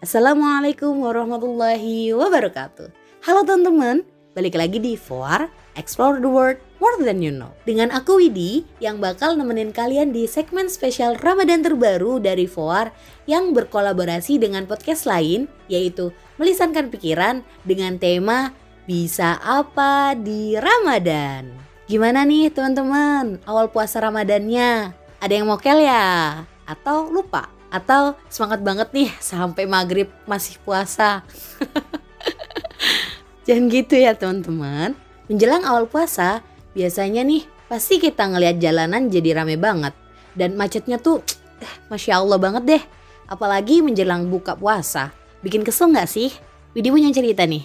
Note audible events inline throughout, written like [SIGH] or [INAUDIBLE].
Assalamualaikum warahmatullahi wabarakatuh. Halo teman-teman, balik lagi di For Explore the World More Than You Know. Dengan aku Widi yang bakal nemenin kalian di segmen spesial Ramadan terbaru dari FOAR yang berkolaborasi dengan podcast lain yaitu Melisankan Pikiran dengan tema Bisa Apa di Ramadan. Gimana nih teman-teman awal puasa Ramadannya? Ada yang mokel ya? Atau lupa? Atau semangat banget nih sampai maghrib masih puasa. [LAUGHS] Jangan gitu ya teman-teman. Menjelang awal puasa, biasanya nih pasti kita ngelihat jalanan jadi rame banget. Dan macetnya tuh, [TSK] eh, Masya Allah banget deh. Apalagi menjelang buka puasa. Bikin kesel gak sih? Widi punya cerita nih.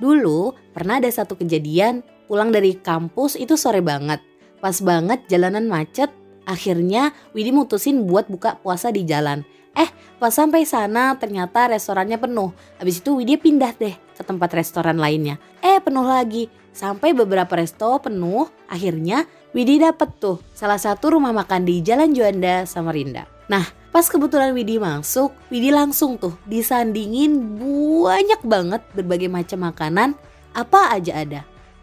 Dulu pernah ada satu kejadian pulang dari kampus itu sore banget. Pas banget jalanan macet Akhirnya Widi mutusin buat buka puasa di jalan. Eh pas sampai sana ternyata restorannya penuh. Habis itu Widi pindah deh ke tempat restoran lainnya. Eh penuh lagi. Sampai beberapa resto penuh. Akhirnya Widi dapet tuh salah satu rumah makan di Jalan Juanda Samarinda. Nah pas kebetulan Widi masuk, Widi langsung tuh disandingin banyak banget berbagai macam makanan. Apa aja ada.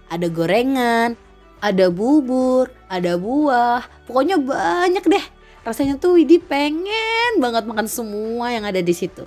Ada gorengan, ada bubur, ada buah, pokoknya banyak deh. Rasanya tuh Widi pengen banget makan semua yang ada di situ.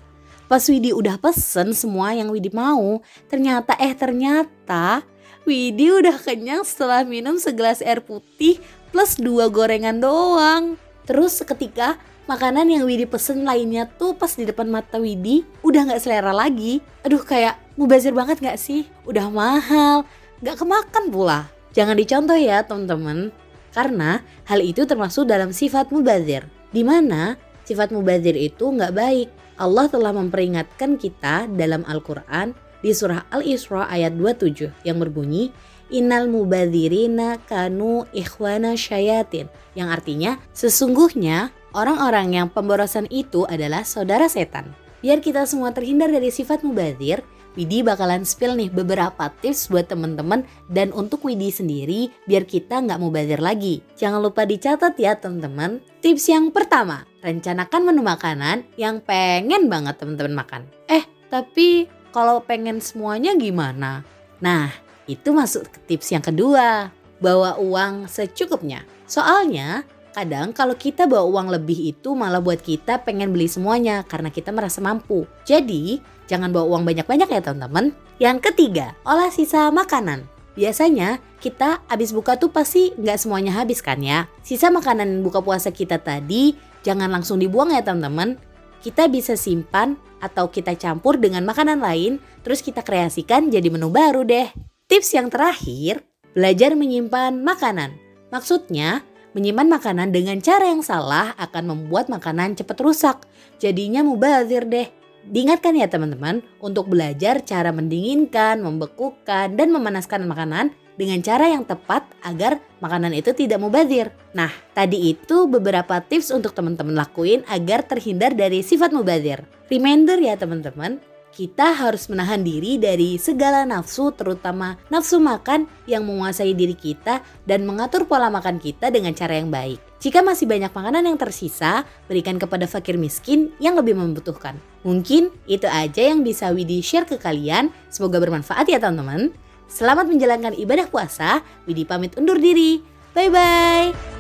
Pas Widi udah pesen semua yang Widi mau, ternyata eh ternyata Widi udah kenyang setelah minum segelas air putih plus dua gorengan doang. Terus seketika makanan yang Widi pesen lainnya tuh pas di depan mata Widi udah gak selera lagi. Aduh kayak mubazir banget gak sih? Udah mahal, gak kemakan pula. Jangan dicontoh ya teman-teman, karena hal itu termasuk dalam sifat mubazir. Di mana sifat mubazir itu nggak baik. Allah telah memperingatkan kita dalam Al-Quran di surah Al-Isra ayat 27 yang berbunyi Innal mubadzirina kanu ikhwana syayatin yang artinya sesungguhnya orang-orang yang pemborosan itu adalah saudara setan. Biar kita semua terhindar dari sifat mubazir, Widi bakalan spill nih beberapa tips buat temen-temen dan untuk Widi sendiri biar kita nggak mau bazir lagi. Jangan lupa dicatat ya temen-temen. Tips yang pertama, rencanakan menu makanan yang pengen banget temen-temen makan. Eh, tapi kalau pengen semuanya gimana? Nah, itu masuk ke tips yang kedua. Bawa uang secukupnya. Soalnya Kadang kalau kita bawa uang lebih itu malah buat kita pengen beli semuanya karena kita merasa mampu. Jadi jangan bawa uang banyak-banyak ya teman-teman. Yang ketiga, olah sisa makanan. Biasanya kita habis buka tuh pasti nggak semuanya habis kan ya. Sisa makanan buka puasa kita tadi jangan langsung dibuang ya teman-teman. Kita bisa simpan atau kita campur dengan makanan lain terus kita kreasikan jadi menu baru deh. Tips yang terakhir, belajar menyimpan makanan. Maksudnya, Menyimpan makanan dengan cara yang salah akan membuat makanan cepat rusak. Jadinya mubazir deh. Diingatkan ya teman-teman untuk belajar cara mendinginkan, membekukan, dan memanaskan makanan dengan cara yang tepat agar makanan itu tidak mubazir. Nah, tadi itu beberapa tips untuk teman-teman lakuin agar terhindar dari sifat mubazir. Reminder ya teman-teman, kita harus menahan diri dari segala nafsu, terutama nafsu makan yang menguasai diri kita dan mengatur pola makan kita dengan cara yang baik. Jika masih banyak makanan yang tersisa, berikan kepada fakir miskin yang lebih membutuhkan. Mungkin itu aja yang bisa Widi share ke kalian. Semoga bermanfaat ya teman-teman. Selamat menjalankan ibadah puasa. Widi pamit undur diri. Bye bye.